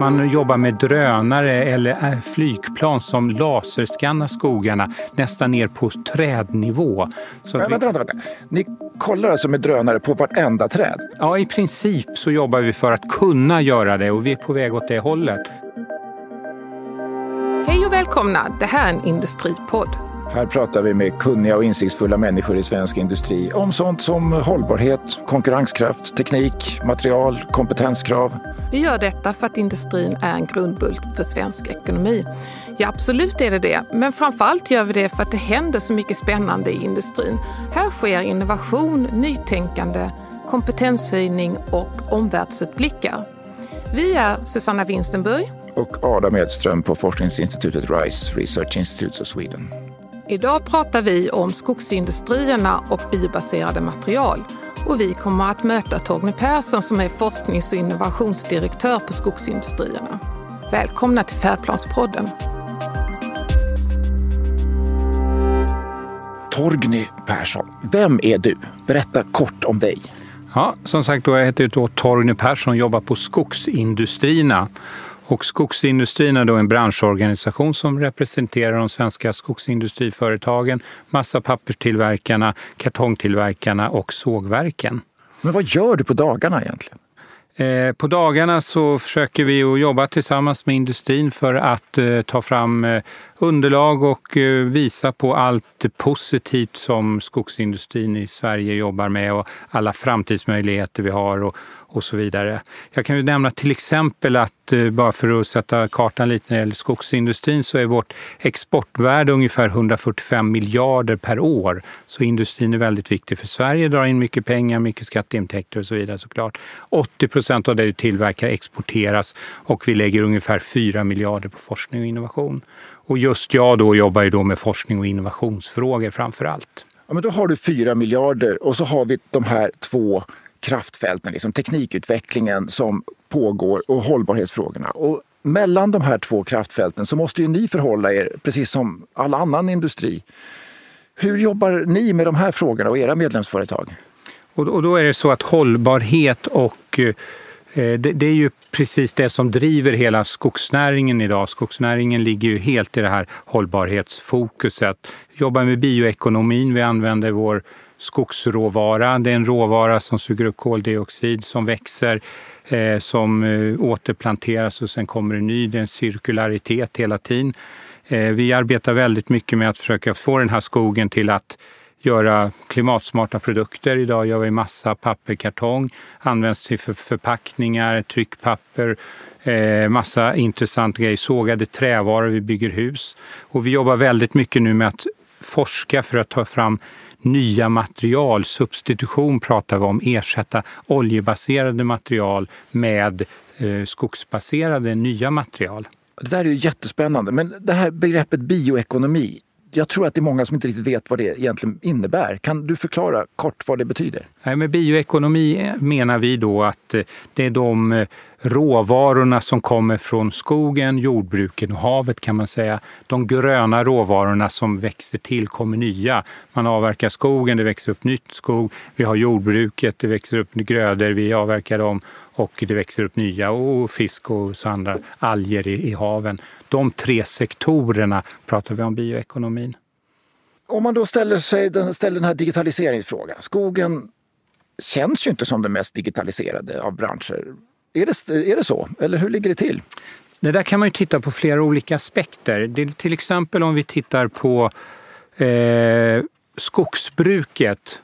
Man jobbar med drönare eller äh, flygplan som laserskannar skogarna nästan ner på trädnivå. Så Men, vi... vänta, vänta, vänta. Ni kollar alltså med drönare på vartenda träd? Ja, i princip så jobbar vi för att kunna göra det och vi är på väg åt det hållet. Hej och välkomna! Det här är en industripodd. Här pratar vi med kunniga och insiktsfulla människor i svensk industri om sånt som hållbarhet, konkurrenskraft, teknik, material, kompetenskrav. Vi gör detta för att industrin är en grundbult för svensk ekonomi. Ja, absolut är det det, men framförallt gör vi det för att det händer så mycket spännande i industrin. Här sker innovation, nytänkande, kompetenshöjning och omvärldsutblickar. Vi är Susanna Winstenburg och Adam Edström på forskningsinstitutet RISE, Research Institutes of Sweden. Idag pratar vi om skogsindustrierna och biobaserade material. Och vi kommer att möta Torgny Persson som är forsknings och innovationsdirektör på Skogsindustrierna. Välkomna till Färdplanspodden. Torgny Persson, vem är du? Berätta kort om dig. Ja, som sagt, då jag heter då Torgny Persson och jobbar på Skogsindustrierna. Och skogsindustrin är då en branschorganisation som representerar de svenska skogsindustriföretagen, massapapperstillverkarna, kartongtillverkarna och sågverken. Men vad gör du på dagarna egentligen? Eh, på dagarna så försöker vi att jobba tillsammans med industrin för att eh, ta fram eh, underlag och visa på allt positivt som skogsindustrin i Sverige jobbar med och alla framtidsmöjligheter vi har och, och så vidare. Jag kan ju nämna till exempel att, eh, bara för att sätta kartan lite när det gäller skogsindustrin, så är vårt exportvärde ungefär 145 miljarder per år. Så industrin är väldigt viktig för Sverige, drar in mycket pengar, mycket skatteintäkter och så vidare såklart. 80 procent av det vi tillverkar exporteras och vi lägger ungefär 4 miljarder på forskning och innovation. Och just jag då jobbar ju då med forskning och innovationsfrågor framför allt. Ja, men då har du 4 miljarder och så har vi de här två kraftfälten, liksom teknikutvecklingen som pågår och hållbarhetsfrågorna. Och mellan de här två kraftfälten så måste ju ni förhålla er, precis som all annan industri. Hur jobbar ni med de här frågorna och era medlemsföretag? Och då är det så att hållbarhet och eh, det är ju precis det som driver hela skogsnäringen idag. Skogsnäringen ligger ju helt i det här hållbarhetsfokuset. Vi jobbar med bioekonomin, vi använder vår skogsråvara. Det är en råvara som suger upp koldioxid, som växer, eh, som eh, återplanteras och sen kommer en ny. Det är en cirkularitet hela tiden. Eh, vi arbetar väldigt mycket med att försöka få den här skogen till att göra klimatsmarta produkter. Idag gör vi massa papper, kartong, används till för förpackningar, tryckpapper, eh, massa intressanta grejer, sågade trävaror, vi bygger hus. Och vi jobbar väldigt mycket nu med att forska för att ta fram nya material. Substitution pratar vi om, ersätta oljebaserade material med eh, skogsbaserade nya material. Det där är ju jättespännande, men det här begreppet bioekonomi, jag tror att det är många som inte riktigt vet vad det egentligen innebär. Kan du förklara kort vad det betyder? Nej, med bioekonomi menar vi då att eh, det är de eh, råvarorna som kommer från skogen, jordbruket och havet kan man säga. De gröna råvarorna som växer till kommer nya. Man avverkar skogen, det växer upp nytt skog. Vi har jordbruket, det växer upp grödor, vi avverkar dem och det växer upp nya och fisk och så andra alger i, i haven. De tre sektorerna pratar vi om bioekonomin. Om man då ställer, sig, ställer den här digitaliseringsfrågan. Skogen känns ju inte som den mest digitaliserade av branscher. Är det, är det så? Eller hur ligger det till? Det där kan man ju titta på flera olika aspekter. Det, till exempel om vi tittar på eh, skogsbruket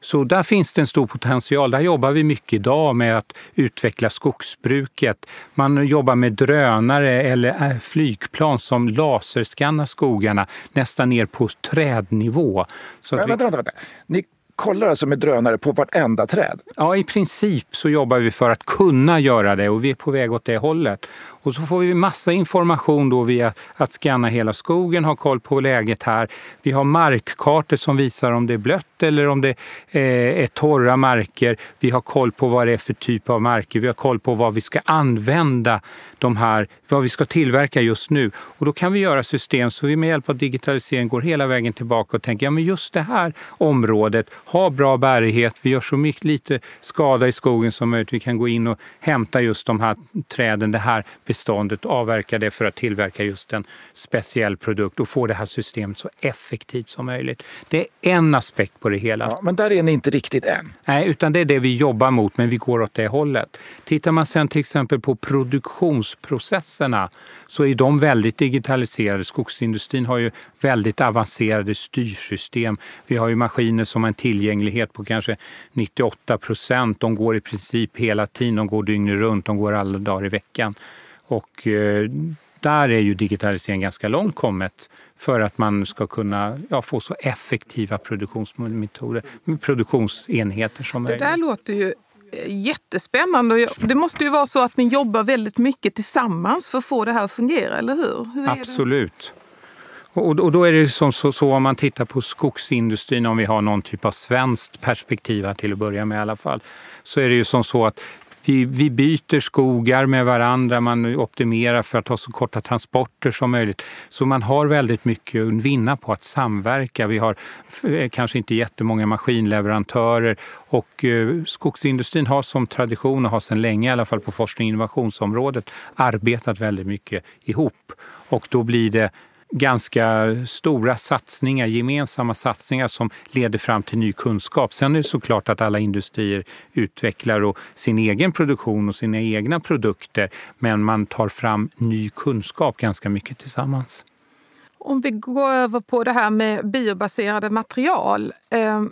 så där finns det en stor potential. Där jobbar vi mycket idag med att utveckla skogsbruket. Man jobbar med drönare eller äh, flygplan som laserskannar skogarna nästan ner på trädnivå. Så Men, vänta, vänta, vänta. Ni kollar alltså med drönare på vartenda träd? Ja, i princip så jobbar vi för att kunna göra det och vi är på väg åt det hållet. Och så får vi massa information då via att skanna hela skogen, ha koll på läget här. Vi har markkartor som visar om det är blött eller om det eh, är torra marker. Vi har koll på vad det är för typ av marker. Vi har koll på vad vi ska använda de här, vad vi ska tillverka just nu. Och då kan vi göra system så vi med hjälp av digitalisering går hela vägen tillbaka och tänker, ja men just det här området har bra bärighet, vi gör så mycket lite skada i skogen som möjligt. Vi kan gå in och hämta just de här träden, det här beståndet, avverka det för att tillverka just en speciell produkt och få det här systemet så effektivt som möjligt. Det är en aspekt på det hela. Ja, men där är ni inte riktigt än. Nej, utan det är det vi jobbar mot, men vi går åt det hållet. Tittar man sen till exempel på produktionsprocesserna så är de väldigt digitaliserade. Skogsindustrin har ju väldigt avancerade styrsystem. Vi har ju maskiner som har en tillgänglighet på kanske 98 procent. De går i princip hela tiden, de går dygnet runt, de går alla dagar i veckan. Och eh, där är ju digitaliseringen ganska långt kommet för att man ska kunna ja, få så effektiva produktionsmetoder, produktionsenheter som möjligt. Det där låter ju jättespännande. Det måste ju vara så att ni jobbar väldigt mycket tillsammans för att få det här att fungera, eller hur? hur Absolut. Och, då är det som så, så, om man tittar på skogsindustrin, om vi har någon typ av svenskt perspektiv här till att börja med i alla fall, så är det ju som så att vi, vi byter skogar med varandra, man optimerar för att ha så korta transporter som möjligt. Så man har väldigt mycket att vinna på att samverka. Vi har eh, kanske inte jättemånga maskinleverantörer och eh, skogsindustrin har som tradition och har sedan länge i alla fall på forskning och innovationsområdet arbetat väldigt mycket ihop. Och då blir det ganska stora satsningar, gemensamma satsningar som leder fram till ny kunskap. Sen är det såklart att alla industrier utvecklar och sin egen produktion och sina egna produkter men man tar fram ny kunskap ganska mycket tillsammans. Om vi går över på det här med biobaserade material. Eh,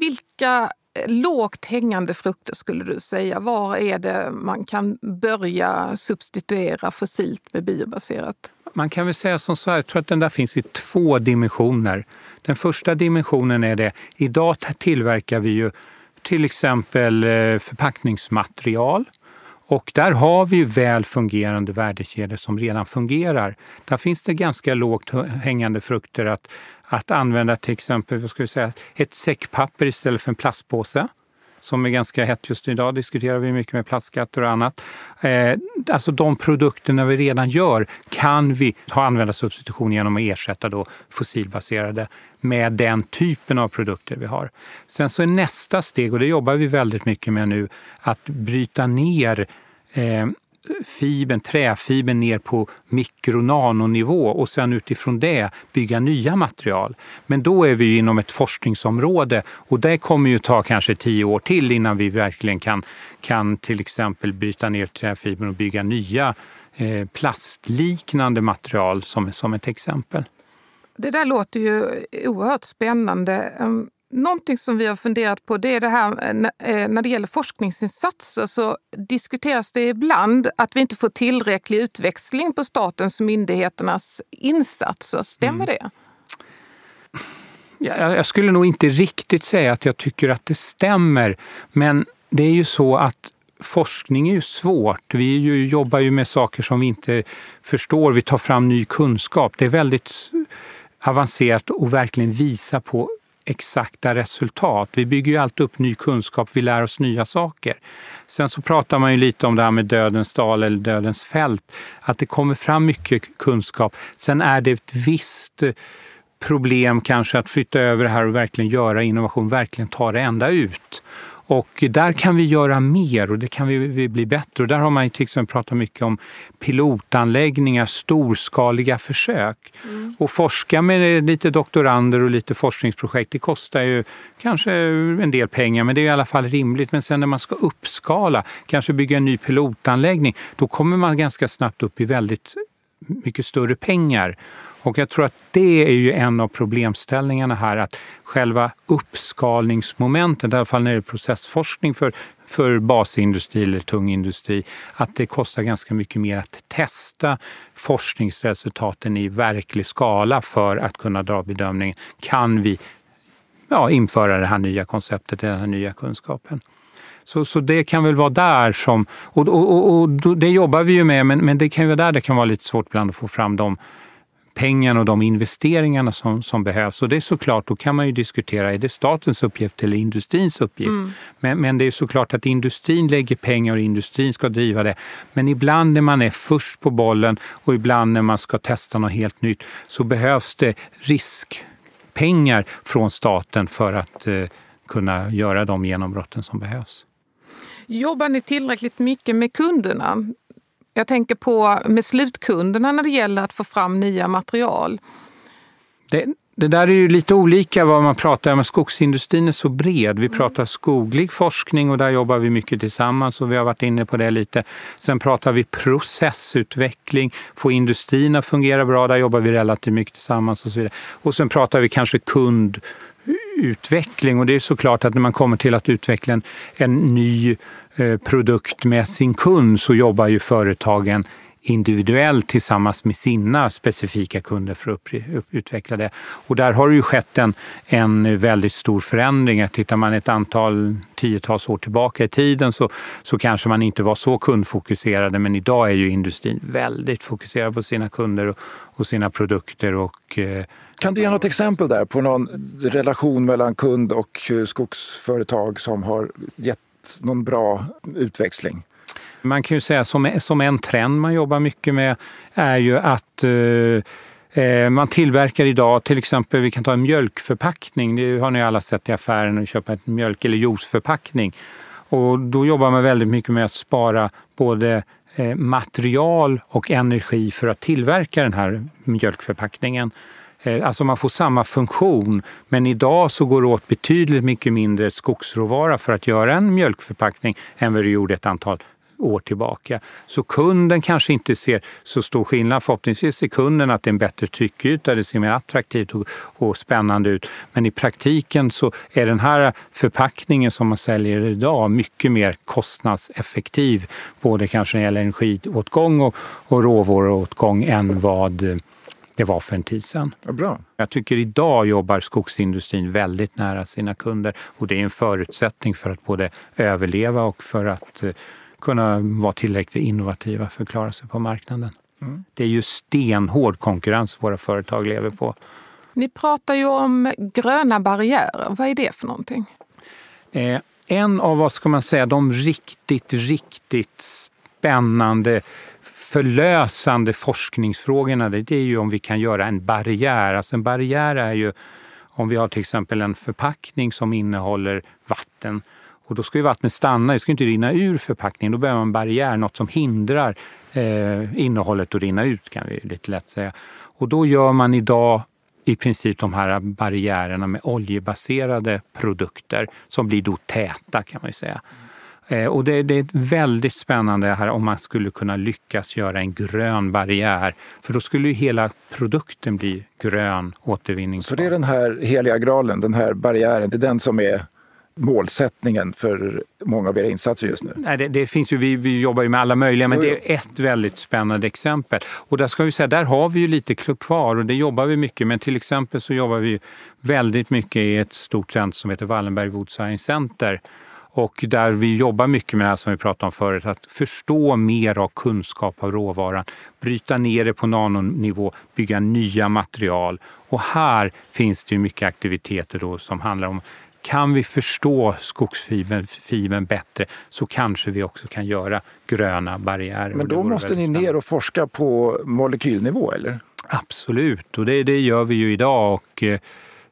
vilka lågt hängande frukter skulle du säga? Var är det man kan börja substituera fossilt med biobaserat? Man kan väl säga som så här, jag tror att den där finns i två dimensioner. Den första dimensionen är det, idag tillverkar vi ju till exempel eh, förpackningsmaterial. Och där har vi ju väl fungerande värdekedjor som redan fungerar. Där finns det ganska lågt hängande frukter att, att använda till exempel vad ska vi säga, ett säckpapper istället för en plastpåse som är ganska hett just idag, diskuterar vi mycket med plastskatter och annat. Eh, alltså de produkterna vi redan gör kan vi ha användarsubstitution genom att ersätta då fossilbaserade med den typen av produkter vi har. Sen så är nästa steg, och det jobbar vi väldigt mycket med nu, att bryta ner eh, fibern, träfibern ner på mikronanonivå och sen utifrån det bygga nya material. Men då är vi inom ett forskningsområde och det kommer ju ta kanske tio år till innan vi verkligen kan, kan till exempel byta ner träfibern och bygga nya eh, plastliknande material som, som ett exempel. Det där låter ju oerhört spännande. Ehm, Någonting som vi har funderat på det är det här eh, eh, när det gäller forskningsinsatser så diskuteras det ibland att vi inte får tillräcklig utväxling på statens och myndigheternas insatser. Stämmer mm. det? Jag skulle nog inte riktigt säga att jag tycker att det stämmer. Men det är ju så att forskning är ju svårt. Vi ju, jobbar ju med saker som vi inte förstår. Vi tar fram ny kunskap. Det är väldigt avancerat att verkligen visa på exakta resultat. Vi bygger ju alltid upp ny kunskap, vi lär oss nya saker. Sen så pratar man ju lite om det här med dödens dal eller dödens fält, att det kommer fram mycket kunskap. Sen är det ett visst eh, problem kanske att flytta över det här och verkligen göra innovation, verkligen ta det ända ut. Och där kan vi göra mer och det kan vi, vi bli bättre. Och där har man till exempel pratat mycket om pilotanläggningar, storskaliga försök. Mm. Och forska med lite doktorander och lite forskningsprojekt, det kostar ju kanske en del pengar, men det är i alla fall rimligt. Men sen när man ska uppskala, kanske bygga en ny pilotanläggning, då kommer man ganska snabbt upp i väldigt mycket större pengar. Och jag tror att det är ju en av problemställningarna här, att själva uppskalningsmomentet, i alla fall när det är processforskning för, för basindustri eller tung industri, att det kostar ganska mycket mer att testa forskningsresultaten i verklig skala för att kunna dra bedömningen, kan vi ja, införa det här nya konceptet, den här nya kunskapen? Så, så det kan väl vara där som, och, och, och, och det jobbar vi ju med, men, men det kan ju vara där det kan vara lite svårt ibland att få fram de pengarna och de investeringarna som, som behövs. Och det är såklart, då kan man ju diskutera, är det statens uppgift eller industrins uppgift? Mm. Men, men det är såklart att industrin lägger pengar och industrin ska driva det. Men ibland när man är först på bollen och ibland när man ska testa något helt nytt så behövs det riskpengar från staten för att eh, kunna göra de genombrotten som behövs. Jobbar ni tillräckligt mycket med kunderna? Jag tänker på med slutkunderna när det gäller att få fram nya material. Det, det där är ju lite olika vad man pratar om. Skogsindustrin är så bred. Vi pratar skoglig forskning och där jobbar vi mycket tillsammans och vi har varit inne på det lite. Sen pratar vi processutveckling, få industrin att fungera bra, där jobbar vi relativt mycket tillsammans och så vidare. Och sen pratar vi kanske kundutveckling och det är såklart att när man kommer till att utveckla en, en ny Eh, produkt med sin kund så jobbar ju företagen individuellt tillsammans med sina specifika kunder för att utveckla det. Och där har det ju skett en, en väldigt stor förändring. Tittar man ett antal tiotals år tillbaka i tiden så, så kanske man inte var så kundfokuserade men idag är ju industrin väldigt fokuserad på sina kunder och, och sina produkter. Och, eh, kan du ge något exempel där på någon relation mellan kund och eh, skogsföretag som har gett någon bra utväxling? Man kan ju säga som, som en trend man jobbar mycket med är ju att eh, eh man tillverkar idag, till exempel vi kan ta en mjölkförpackning, det har ni alla sett i affären och köpa en mjölk eller juiceförpackning. Och då jobbar man väldigt mycket med att spara både eh, material och energi för att tillverka den här mjölkförpackningen. Eh, alltså man får samma funktion, men idag så går det åt betydligt mycket mindre skogsråvara för att göra en mjölkförpackning än vad det gjorde ett antal år tillbaka. Så kunden kanske inte ser så stor skillnad. Förhoppningsvis ser kunden att det är en bättre tryckyta, det ser mer attraktivt och, och spännande ut. Men i praktiken så är den här förpackningen som man säljer idag mycket mer kostnadseffektiv. Både kanske när det gäller energiåtgång och, och råvaruåtgång än vad det var för en tid sedan. Ja, bra. Jag tycker idag jobbar skogsindustrin väldigt nära sina kunder och det är en förutsättning för att både överleva och för att eh, kunna vara tillräckligt innovativa för att klara sig på marknaden. Mm. Det är ju stenhård konkurrens våra företag lever på. Ni pratar ju om gröna barriärer. Vad är det för någonting? Eh, en av vad ska man säga, de riktigt, riktigt spännande förlösande forskningsfrågorna det är ju om vi kan göra en barriär. Alltså en barriär är ju om vi har till exempel en förpackning som innehåller vatten och då ska ju vattnet stanna, det ska inte rinna ur förpackningen. Då behöver man en barriär, något som hindrar eh, innehållet att rinna ut kan vi lite lätt säga. Och då gör man idag i princip de här barriärerna med oljebaserade produkter som blir då täta kan man säga. Mm och det, det, är väldigt spännande här om man skulle kunna lyckas göra en grön barriär. För då skulle ju hela produkten bli grön återvinningsbar. Så det är den här heliga graalen, den här barriären, det är den som är målsättningen för många av era insatser just nu? Nej, det, det finns ju, vi, vi, jobbar ju med alla möjliga, men det är ett väldigt spännande exempel. Och där ska vi säga, där har vi ju lite kvar och det jobbar vi mycket med. Till exempel så jobbar vi väldigt mycket i ett stort centrum som heter Wallenberg Wood Science Center. Och där vi jobbar mycket med det här som vi pratade om förut, att förstå mer av kunskap av råvaran, bryta ner det på nanonivå, bygga nya material. Och här finns det ju mycket aktiviteter då som handlar om kan vi förstå skogsfibern bättre så kanske vi också kan göra gröna barriärer. Men då måste ni ner och forska på molekylnivå, eller? Absolut, och det, det gör vi ju idag. Och, eh,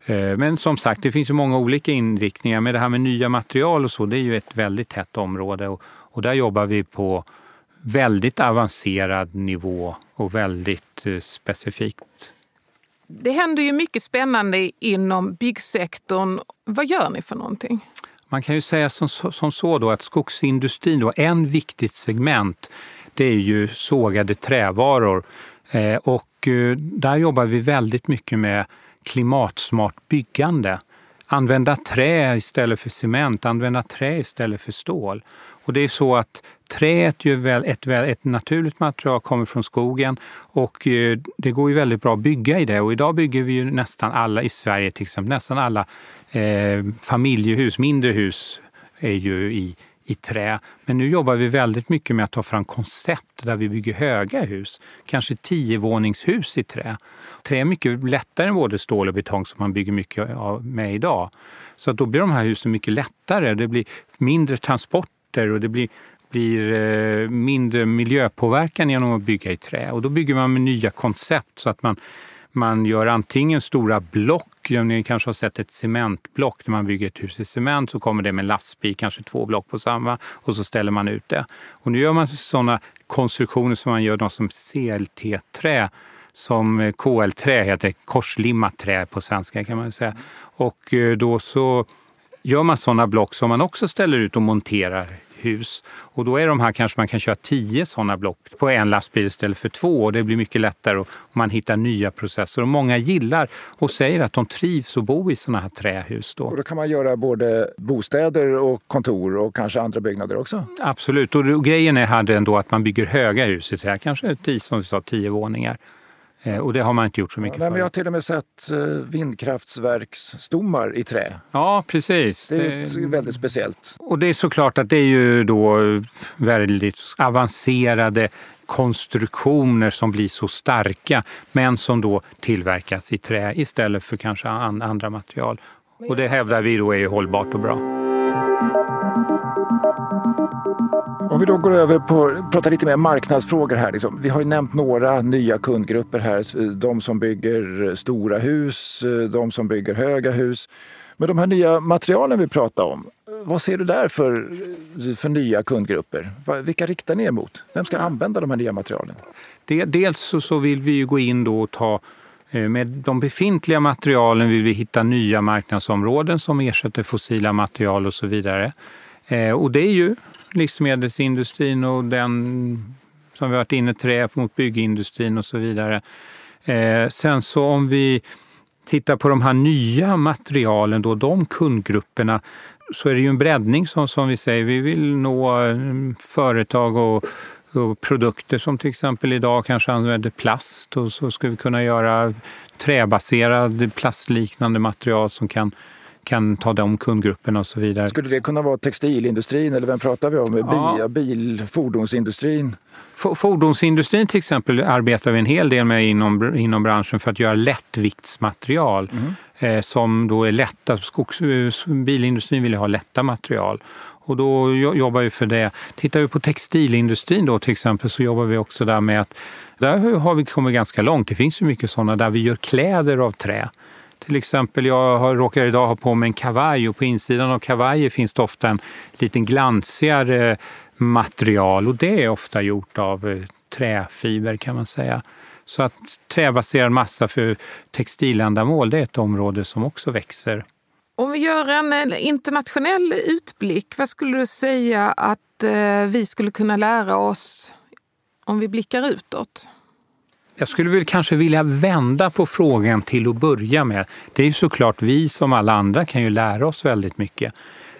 men som sagt, det finns ju många olika inriktningar. Men det här med nya material och så, det är ju ett väldigt hett område. Och, och där jobbar vi på väldigt avancerad nivå och väldigt eh, specifikt det händer ju mycket spännande inom byggsektorn. Vad gör ni för någonting? Man kan ju säga som, som så då att skogsindustrin, då, en viktigt segment, det är ju sågade trävaror. Eh, och eh, där jobbar vi väldigt mycket med klimatsmart byggande. Använda trä istället för cement, använda trä istället för stål. Och det är så att Träet är ju väl ett, ett naturligt material, kommer från skogen och eh, det går ju väldigt bra att bygga i det. Och idag bygger vi ju nästan alla, i Sverige till exempel, nästan alla eh, familjehus, mindre hus är ju i, i trä. Men nu jobbar vi väldigt mycket med att ta fram koncept där vi bygger höga hus, kanske tiovåningshus i trä. Trä är mycket lättare än både stål och betong som man bygger mycket av med idag. Så då blir de här husen mycket lättare. Det blir mindre transporter och det blir blir eh, mindre miljöpåverkan genom att bygga i trä. Och då bygger man med nya koncept så att man, man gör antingen stora block, ni kanske har sett ett cementblock, när man bygger ett hus i cement så kommer det med lastbil, kanske två block på samma och så ställer man ut det. Och nu gör man sådana konstruktioner som man gör, de som CLT-trä, som eh, KL-trä heter, korslimmat trä på svenska kan man säga. Och eh, då så gör man sådana block som man också ställer ut och monterar hus. Och då är de här kanske man kan köra tio sådana block på en lastbil istället för två och det blir mycket lättare och man hittar nya processer. Och många gillar och säger att de trivs att bo i sådana här trähus. Då. Och då kan man göra både bostäder och kontor och kanske andra byggnader också? Absolut, och grejen är här ändå att man bygger höga hus i trä, kanske tio, som vi sa, tio våningar. Eh, och det har man inte gjort så mycket ja, för. Jag har till och med sett eh, vindkraftverksstommar i trä. Ja, precis. Det är väldigt speciellt. Och det är såklart att det är ju då väldigt avancerade konstruktioner som blir så starka men som då tillverkas i trä istället för kanske andra material. Och det hävdar vi då är hållbart och bra. Om vi då går över på prata lite mer marknadsfrågor här. Liksom. Vi har ju nämnt några nya kundgrupper här. De som bygger eh, stora hus, eh, de som bygger höga hus. Men de här nya materialen vi pratar om, eh, vad ser du där för, för nya kundgrupper? Vilka riktar ni er mot? Vem ska använda de här nya materialen? Dels så vill vi ju gå in då och ta med de befintliga materialen vill vi hitta nya marknadsområden som ersätter fossila material och så vidare. Och det är ju livsmedelsindustrin och den som vi varit inne trä mot byggindustrin och så vidare. Eh, sen så om vi tittar på de här nya materialen, då, de kundgrupperna, så är det ju en breddning som, som vi säger. Vi vill nå eh, företag och, och produkter som till exempel idag kanske använder plast och så ska vi kunna göra träbaserad plastliknande material som kan kan ta de kundgrupperna och så vidare. Skulle det kunna vara textilindustrin eller vem pratar vi om? Ja. Bil, fordonsindustrin? Fordonsindustrin till exempel arbetar vi en hel del med inom, inom branschen för att göra lättviktsmaterial mm. eh, som då är lätta. Skogs, bilindustrin vill ha lätta material och då jobbar vi för det. Tittar vi på textilindustrin då till exempel så jobbar vi också där med att där har vi kommit ganska långt. Det finns ju mycket sådana där vi gör kläder av trä. Till exempel, jag har, råkar idag ha på mig en kavaj och på insidan av kavajer finns det ofta en liten glansigare material och det är ofta gjort av eh, träfiber kan man säga. Så att träbaserad massa för textiländamål, det är ett område som också växer. Om vi gör en eh, internationell utblick, vad skulle du säga att eh, vi skulle kunna lära oss om vi blickar utåt? Jag skulle väl kanske vilja vända på frågan till att börja med. Det är ju såklart vi som alla andra kan ju lära oss väldigt mycket.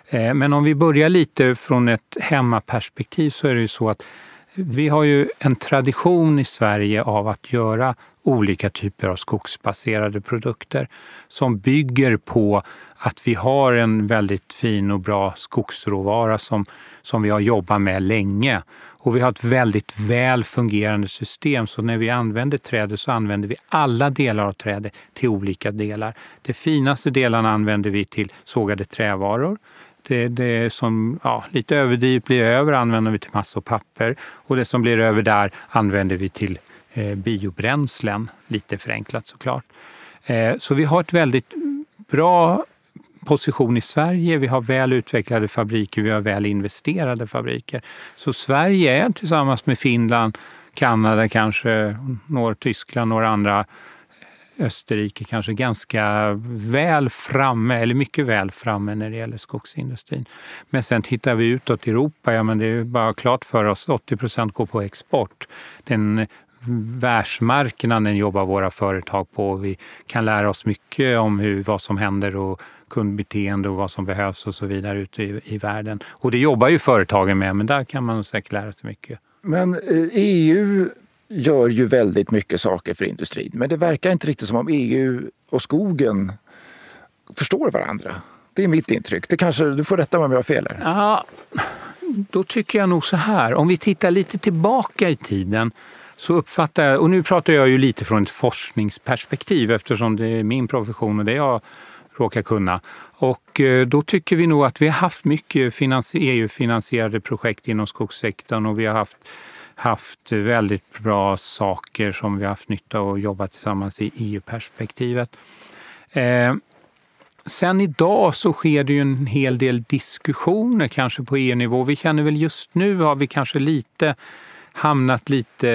Eh, men om vi börjar lite från ett hemmaperspektiv så är det ju så att vi har ju en tradition i Sverige av att göra olika typer av skogsbaserade produkter som bygger på att vi har en väldigt fin och bra skogsråvara som, som vi har jobbat med länge. Och vi har ett väldigt väl fungerande system så när vi använder trädet så använder vi alla delar av trädet till olika delar. De finaste delarna använder vi till sågade trävaror. Det, det som ja, lite överdrivet blir över använder vi till massa och papper och det som blir över där använder vi till eh, biobränslen, lite förenklat såklart. Eh, så vi har ett väldigt bra position i Sverige. Vi har väl utvecklade fabriker, vi har väl investerade fabriker. Så Sverige är tillsammans med Finland, Kanada kanske, norr Tyskland, några andra eh, Österrike kanske ganska väl framme, eller mycket väl framme när det gäller skogsindustrin. Men sen tittar vi utåt i Europa, ja men det är bara klart för oss, 80 procent går på export. Den världsmarknaden jobbar våra företag på. Vi kan lära oss mycket om hur, vad som händer och kundbeteende och vad som behövs och så vidare ute i, i världen. Och det jobbar ju företagen med, men där kan man säkert lära sig mycket. Men EU gör ju väldigt mycket saker för industrin, men det verkar inte riktigt som om EU och skogen förstår varandra. Det är mitt intryck. Det kanske, du får rätta mig om jag har fel. Här. Ja, då tycker jag nog så här. Om vi tittar lite tillbaka i tiden så uppfattar jag, och nu pratar jag ju lite från ett forskningsperspektiv eftersom det är min profession och det jag råkar kunna. Och eh, då tycker vi nog att vi har haft mycket EU-finansierade projekt inom skogssektorn och vi har haft, haft väldigt bra saker som vi har haft nytta av att jobba tillsammans i EU-perspektivet. Eh, sen idag så sker det ju en hel del diskussioner kanske på EU-nivå. Vi känner väl just nu har vi kanske lite hamnat lite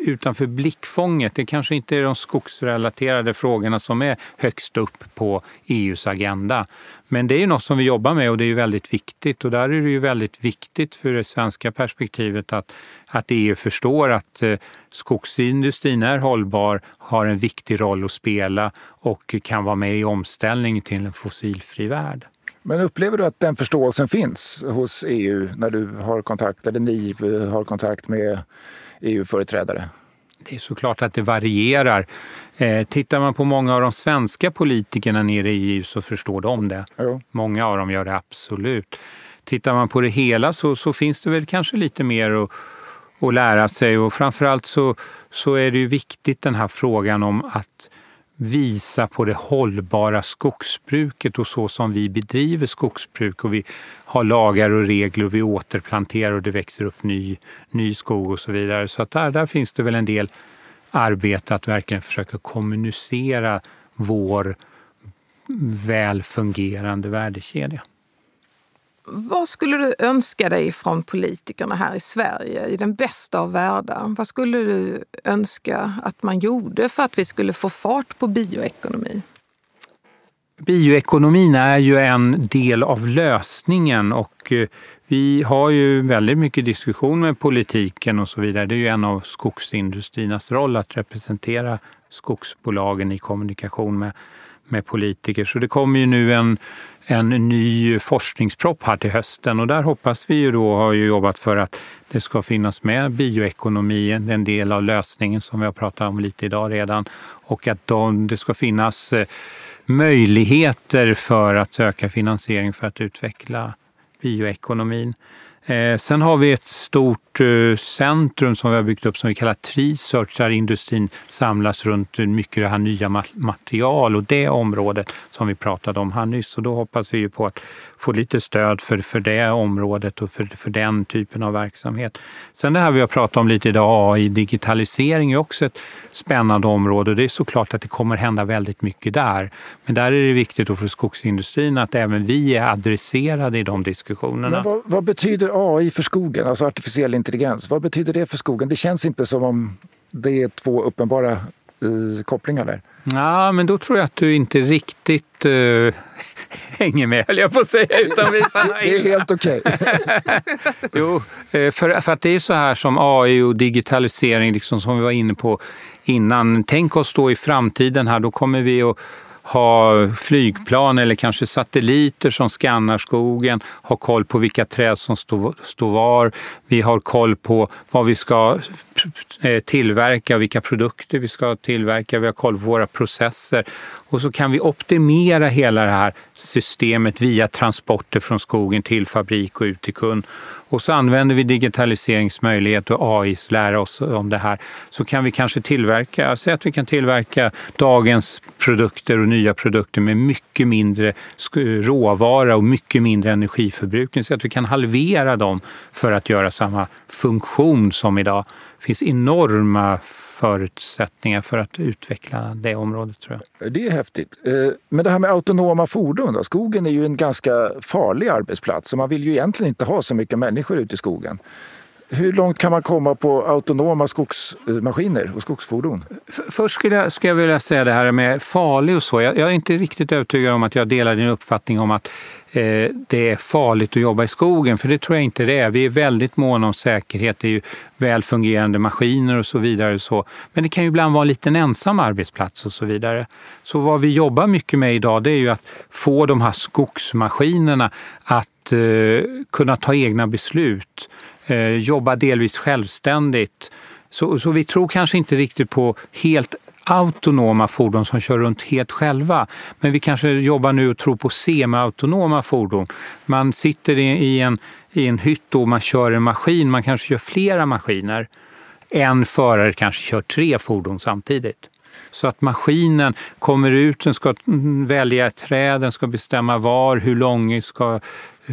utanför blickfånget. Det kanske inte är de skogsrelaterade frågorna som är högst upp på EUs agenda. Men det är ju något som vi jobbar med och det är ju väldigt viktigt. Och där är det ju väldigt viktigt för det svenska perspektivet att, att EU förstår att eh, skogsindustrin är hållbar, har en viktig roll att spela och kan vara med i omställningen till en fossilfri värld. Men upplever du att den förståelsen finns hos EU när du har kontakt, eller ni har kontakt med EU-företrädare? Det är såklart att det varierar. Eh, tittar man på många av de svenska politikerna nere i EU så förstår de det. Jo. Många av dem gör det absolut. Tittar man på det hela så, så finns det väl kanske lite mer att, att lära sig och framförallt så, så är det ju viktigt den här frågan om att visa på det hållbara skogsbruket och så som vi bedriver skogsbruk och vi har lagar och regler och vi återplanterar och det växer upp ny, ny skog och så vidare. Så att där, där finns det väl en del arbete att verkligen försöka kommunicera vår väl fungerande värdekedja. Vad skulle du önska dig från politikerna här i Sverige i den bästa av världar? Vad skulle du önska att man gjorde för att vi skulle få fart på bioekonomi? Bioekonomin är ju en del av lösningen och eh, vi har ju väldigt mycket diskussion med politiken och så vidare. Det är ju en av skogsindustriernas roll att representera skogsbolagen i kommunikation med, med politiker. Så det kommer ju nu en en ny forskningspropp här till hösten och där hoppas vi ju då, har ju jobbat för att det ska finnas med bioekonomi, en del av lösningen som vi har pratat om lite idag redan och att de, det ska finnas eh, möjligheter för att söka finansiering för att utveckla bioekonomin. Eh, sen har vi ett stort eh, centrum som vi har byggt upp som vi kallar Trisearch där industrin samlas runt mycket det här nya material och det området som vi pratade om här nyss. Och då hoppas vi ju på att få lite stöd för, för det området och för, för den typen av verksamhet. Sen det här vi har pratat om lite idag, AI, digitalisering är också ett spännande område. Det är såklart att det kommer hända väldigt mycket där. Men där är det viktigt för skogsindustrin att även vi är adresserade i de diskussionerna. Men vad, vad betyder AI för skogen, alltså artificiell intelligens? Vad betyder det för skogen? Det känns inte som om det är två uppenbara uh, kopplingar där. Ja, men då tror jag att du inte riktigt uh, hänger med, höll jag på att säga, utan visar Det är helt okej. Jo, eh, för, för att det är så här som AI och digitalisering, liksom som vi var inne på innan. Tänk oss då i framtiden här, då kommer vi att ha flygplan eller kanske satelliter som skannar skogen, ha koll på vilka träd som står, var. Vi har koll på vad vi ska Eh, tillverka, vilka produkter vi ska tillverka, vi har koll på våra processer. Och så kan vi optimera hela det här systemet via transporter från skogen till fabrik och ut till kund. Och så använder vi digitaliseringsmöjlighet och AI lära oss om det här. Så kan vi kanske tillverka, säg att vi kan tillverka dagens produkter och nya produkter med mycket mindre råvara och mycket mindre energiförbrukning. Så att vi kan halvera dem för att göra samma funktion som idag. Det finns enorma förutsättningar för att utveckla det området tror jag. Det är häftigt. Eh, men det här med autonoma fordon då? Skogen är ju en ganska farlig arbetsplats och man vill ju egentligen inte ha så mycket människor ute i skogen. Hur långt kan man komma på autonoma skogsmaskiner och skogsfordon? Först skulle jag, skulle jag vilja säga det här med farlig och så. Jag, jag är inte riktigt övertygad om att jag delar din uppfattning om att eh, det är farligt att jobba i skogen, för det tror jag inte det är. Vi är väldigt måna om säkerhet, det är ju väl fungerande maskiner och så vidare. Så. Men det kan ju ibland vara en liten ensam arbetsplats och så vidare. Så vad vi jobbar mycket med idag det är ju att få de här skogsmaskinerna att eh, kunna ta egna beslut eh, jobba delvis självständigt. Så, så vi tror kanske inte riktigt på helt autonoma fordon som kör runt helt själva. Men vi kanske jobbar nu och tror på semi-autonoma fordon. Man sitter i en, i en hytt och man kör en maskin, man kanske kör flera maskiner. En förare kanske kör tre fordon samtidigt. Så att maskinen kommer ut, den ska välja ett träd, den ska bestämma var, hur lång ska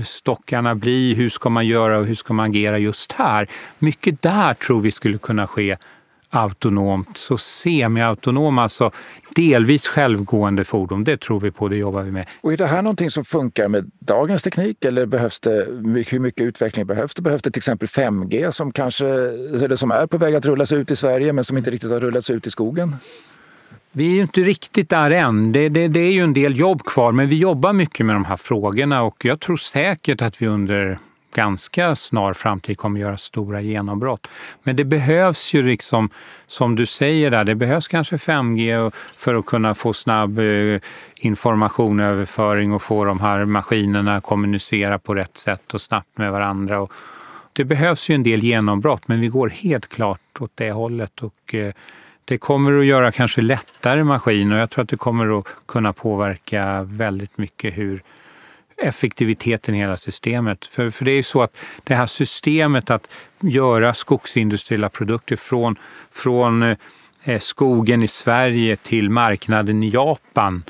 stockarna bli, hur ska man göra och hur ska man agera just här? Mycket där tror vi skulle kunna ske autonomt, så semiautonoma, alltså delvis självgående fordon. Det tror vi på, det jobbar vi med. Och är det här någonting som funkar med dagens teknik eller behövs det, hur mycket utveckling behövs det? Behövs det till exempel 5G som, kanske, eller som är på väg att rullas ut i Sverige men som inte riktigt har rullats ut i skogen? Vi är ju inte riktigt där än. Det, det, det är ju en del jobb kvar, men vi jobbar mycket med de här frågorna och jag tror säkert att vi under ganska snar framtid kommer göra stora genombrott. Men det behövs ju liksom, som du säger där, det behövs kanske 5G för att kunna få snabb eh, information, överföring och få de här maskinerna att kommunicera på rätt sätt och snabbt med varandra. det behövs ju en del genombrott, men vi går helt klart åt det hållet. Och, eh, det kommer att göra kanske lättare maskiner och jag tror att det kommer att kunna påverka väldigt mycket hur effektiviteten i hela systemet. För, för det är ju så att det här systemet att göra skogsindustriella produkter från, från eh, skogen i Sverige till marknaden i Japan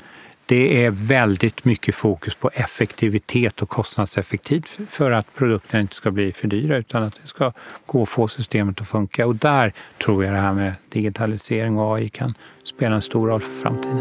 det är väldigt mycket fokus på effektivitet och kostnadseffektivt för att produkterna inte ska bli för dyra utan att det ska gå att få systemet att funka. Och där tror jag det här med digitalisering och AI kan spela en stor roll för framtiden.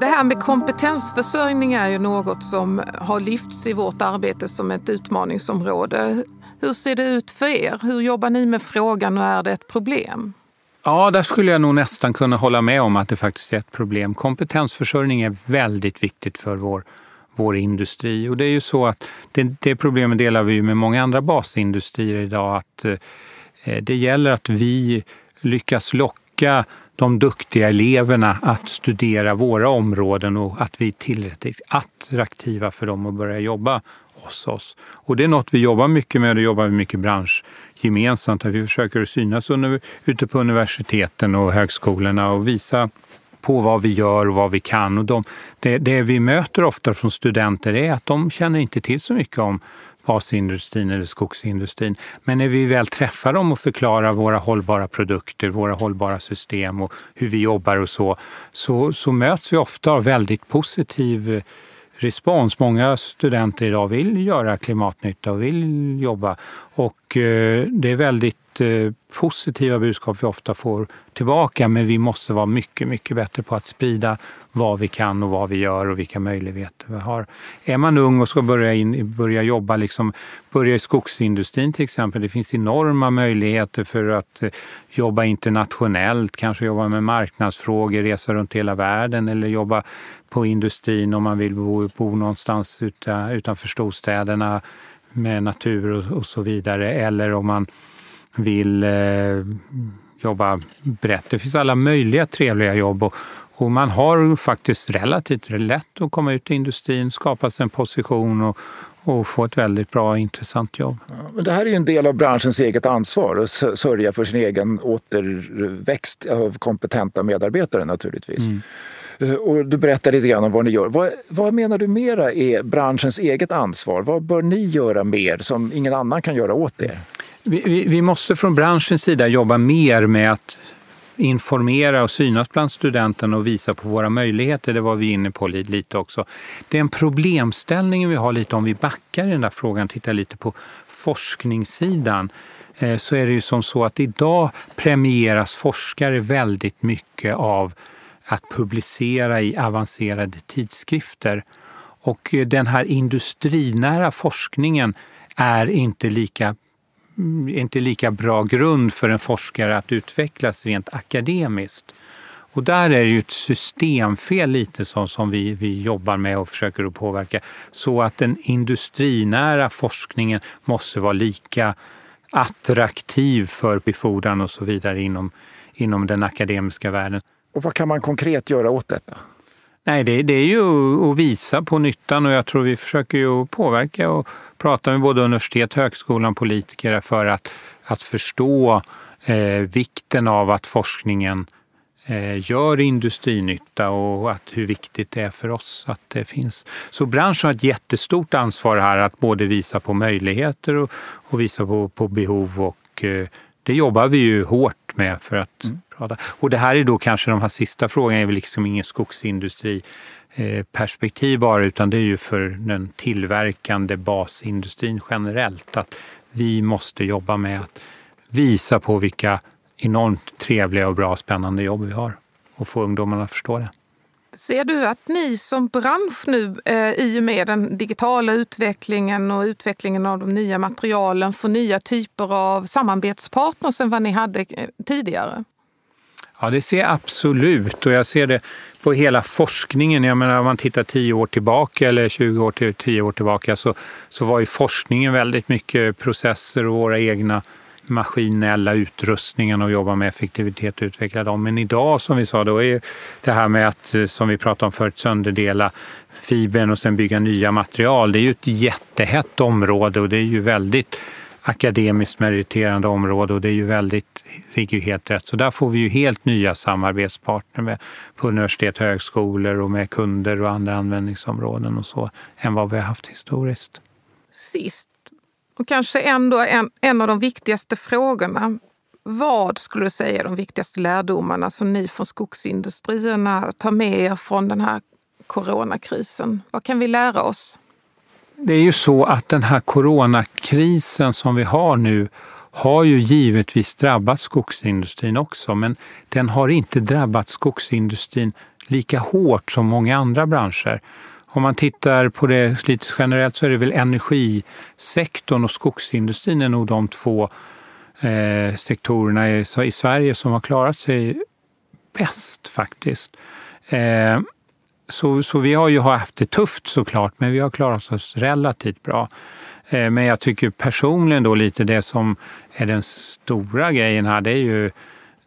Det här med kompetensförsörjning är ju något som har lyfts i vårt arbete som ett utmaningsområde. Hur ser det ut för er? Hur jobbar ni med frågan och är det ett problem? Ja, där skulle jag nog nästan kunna hålla med om att det faktiskt är ett problem. Kompetensförsörjning är väldigt viktigt för vår, vår industri. Och det är ju så att det, det problemet delar vi med många andra basindustrier idag. Att eh, det gäller att vi lyckas locka de duktiga eleverna att studera våra områden och att vi är tillräckligt attraktiva för dem att börja jobba hos oss. Och det är något vi jobbar mycket med och det jobbar vi mycket branschgemensamt. Vi försöker synas ute på universiteten och högskolorna och visa på vad vi gör och vad vi kan. Och de, det, det vi möter ofta från studenter är att de känner inte till så mycket om basindustrin eller skogsindustrin. Men när vi väl träffar dem och förklarar våra hållbara produkter, våra hållbara system och hur vi jobbar och så, så, så möts vi ofta av väldigt positiv respons. Många studenter idag vill göra klimatnytta och vill jobba och eh, det är väldigt Eh, positiva budskap vi ofta får tillbaka men vi måste vara mycket, mycket bättre på att sprida vad vi kan och vad vi gör och vilka möjligheter vi har. Är man ung och ska börja, in, börja jobba, liksom, börja i skogsindustrin till exempel, det finns enorma möjligheter för att eh, jobba internationellt, kanske jobba med marknadsfrågor, resa runt hela världen eller jobba på industrin om man vill bo, bo någonstans utanför storstäderna med natur och, och så vidare. Eller om man vill eh, jobba brett. Det finns alla möjliga trevliga jobb och, och, man har faktiskt relativt lätt att komma ut i industrin, skapa sig en position och, och få ett väldigt bra intressant jobb. Ja, men det här är ju en del av branschens eget ansvar att sörja för sin egen återväxt av kompetenta medarbetare naturligtvis. Mm. Eh, och du berättar lite grann om vad ni gör. Vad, vad, menar du mera är branschens eget ansvar? Vad bör ni göra mer som ingen annan kan göra åt er? Vi, vi, måste från branschens sida jobba mer med att informera och synas bland studenterna och visa på våra möjligheter. Det var vi inne på lite också. Den problemställningen vi har lite om vi backar i den där frågan, tittar lite på forskningssidan, eh, så är det ju som så att idag premieras forskare väldigt mycket av att publicera i avancerade tidskrifter. Och eh, den här industrinära forskningen är inte lika mm, inte lika bra grund för en forskare att utvecklas rent akademiskt. Och där är det ju ett systemfel lite som, som vi, vi jobbar med och försöker att påverka. Så att den industrinära forskningen måste vara lika attraktiv för befordran och så vidare inom, inom den akademiska världen. Och vad kan man konkret göra åt detta? Nej, det, det, är ju att visa på nyttan och jag tror vi försöker ju påverka och prata med både universitet, högskolan, politiker för att, att förstå eh, vikten av att forskningen eh, gör industrinytta och att hur viktigt det är för oss att det finns. Så branschen har ett jättestort ansvar här att både visa på möjligheter och, och visa på, på behov och eh, det jobbar vi ju hårt med för att mm. prata. Och det här är då kanske de här sista frågorna är väl liksom ingen skogsindustri eh, perspektiv bara, utan det är ju för den tillverkande basindustrin generellt. Att vi måste jobba med att visa på vilka enormt trevliga och bra spännande jobb vi har och få ungdomarna att förstå det. Ser du att ni som bransch nu eh, i och med den digitala utvecklingen och utvecklingen av de nya materialen får nya typer av samarbetspartners än vad ni hade eh, tidigare? Ja, det ser jag absolut och jag ser det på hela forskningen. Jag menar, om man tittar 10 år tillbaka eller 20 år till 10 år tillbaka så, så var ju forskningen väldigt mycket processer och våra egna maskinella utrustningen och jobba med effektivitet och utveckla dem. Men idag som vi sa, då är det här med att, eh, som vi pratade om förut, sönderdela fibern och sen bygga nya material. Det är ju ett jättehett område och det är ju väldigt akademiskt meriterande område och det är ju väldigt, ligger ju helt rätt. Så där får vi ju helt nya samarbetspartner med, på universitet, högskolor och med kunder och andra användningsområden och så än vad vi har haft historiskt. Sist och kanske ändå en, en av de viktigaste frågorna. Vad skulle du säga är de viktigaste lärdomarna som ni från skogsindustrierna tar med er från den här coronakrisen? Vad kan vi lära oss? Det är ju så att den här coronakrisen som vi har nu har ju givetvis drabbat skogsindustrin också, men den har inte drabbat skogsindustrin lika hårt som många andra branscher. Om man tittar på det lite generellt så är det väl energisektorn och skogsindustrin är nog de två eh, sektorerna i, i, Sverige som har klarat sig bäst faktiskt. Eh, så, så vi har ju haft det tufft såklart, men vi har klarat oss relativt bra. Eh, men jag tycker personligen då lite det som är den stora grejen här, det är ju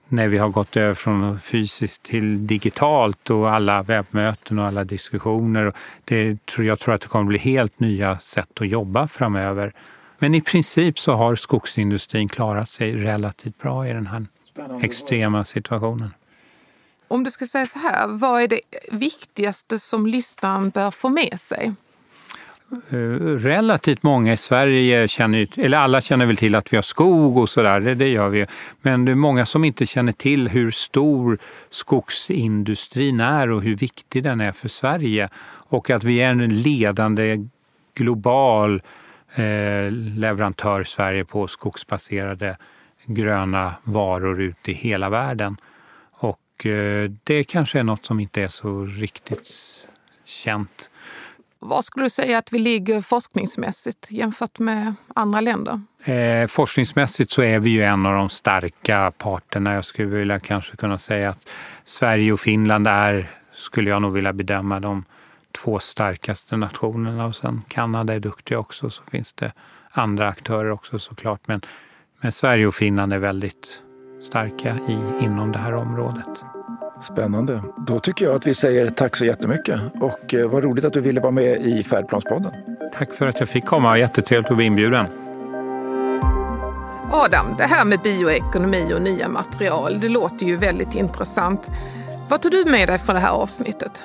när vi har gått över från fysiskt till digitalt och alla webbmöten och alla diskussioner. Det, jag tror att det kommer bli helt nya sätt att jobba framöver. Men i princip så har skogsindustrin klarat sig relativt bra i den här Spännande. extrema situationen. Om du ska säga så här, vad är det viktigaste som lyssnaren bör få med sig? Eh, relativt många i Sverige känner, eller alla känner väl till att vi har skog och sådär, det, det gör vi. Men det är många som inte känner till hur stor skogsindustrin är och hur viktig den är för Sverige. Och att vi är en ledande global eh, leverantör i Sverige på skogsbaserade gröna varor ute i hela världen. Och eh, det kanske är något som inte är så riktigt känt. Vad skulle du säga att vi ligger forskningsmässigt jämfört med andra länder? Eh, forskningsmässigt så är vi ju en av de starka parterna. Jag skulle vilja kanske kunna säga att Sverige och Finland är, skulle jag nog vilja bedöma, de två starkaste nationerna. Och sen Kanada är duktiga också, så finns det andra aktörer också såklart. Men, men Sverige och Finland är väldigt starka i, inom det här området. Spännande. Då tycker jag att vi säger tack så jättemycket och eh, vad roligt att du ville vara med i Färdplanspodden. Tack för att jag fick komma. Jättetrevligt att bli inbjuden. Adam, det här med bioekonomi och nya material, det låter ju väldigt intressant. Vad tar du med dig från det här avsnittet?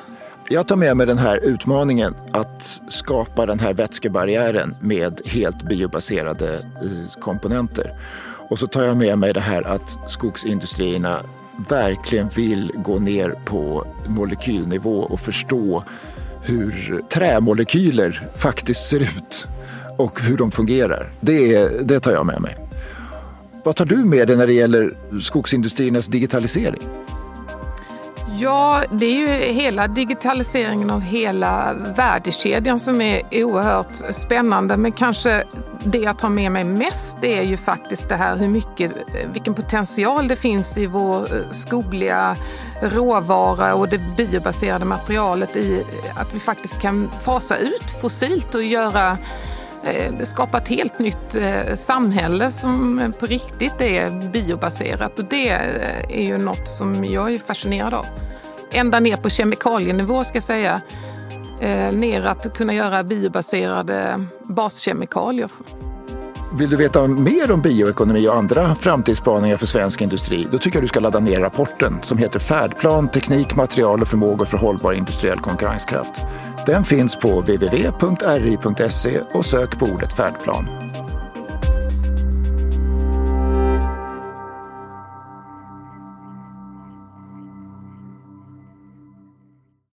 Jag tar med mig den här utmaningen att skapa den här vätskebarriären med helt biobaserade eh, komponenter. Och så tar jag med mig det här att skogsindustrierna verkligen vill gå ner på molekylnivå och förstå hur trämolekyler faktiskt ser ut och hur de fungerar. Det, det tar jag med mig. Vad tar du med dig när det gäller skogsindustriernas digitalisering? Ja, det är ju hela digitaliseringen av hela värdekedjan som är oerhört spännande. Men kanske det jag tar med mig mest är ju faktiskt det här hur mycket, vilken potential det finns i vår eh, skogliga råvara och det biobaserade materialet i att vi faktiskt kan fasa ut fossilt och göra eh, skapa ett helt nytt eh, samhälle som på riktigt är biobaserat och det är ju något som jag är fascinerad av. Ända ner på kemikalienivå ska jag säga eh, ner att kunna göra biobaserade baskemikalier. Vill du veta mer om bioekonomi och andra framtidsspaningar för svensk industri? Då tycker jag du ska ladda ner rapporten som heter Färdplan, teknik, material och förmågor för hållbar industriell konkurrenskraft. Den finns på www.ri.se och sök på ordet färdplan.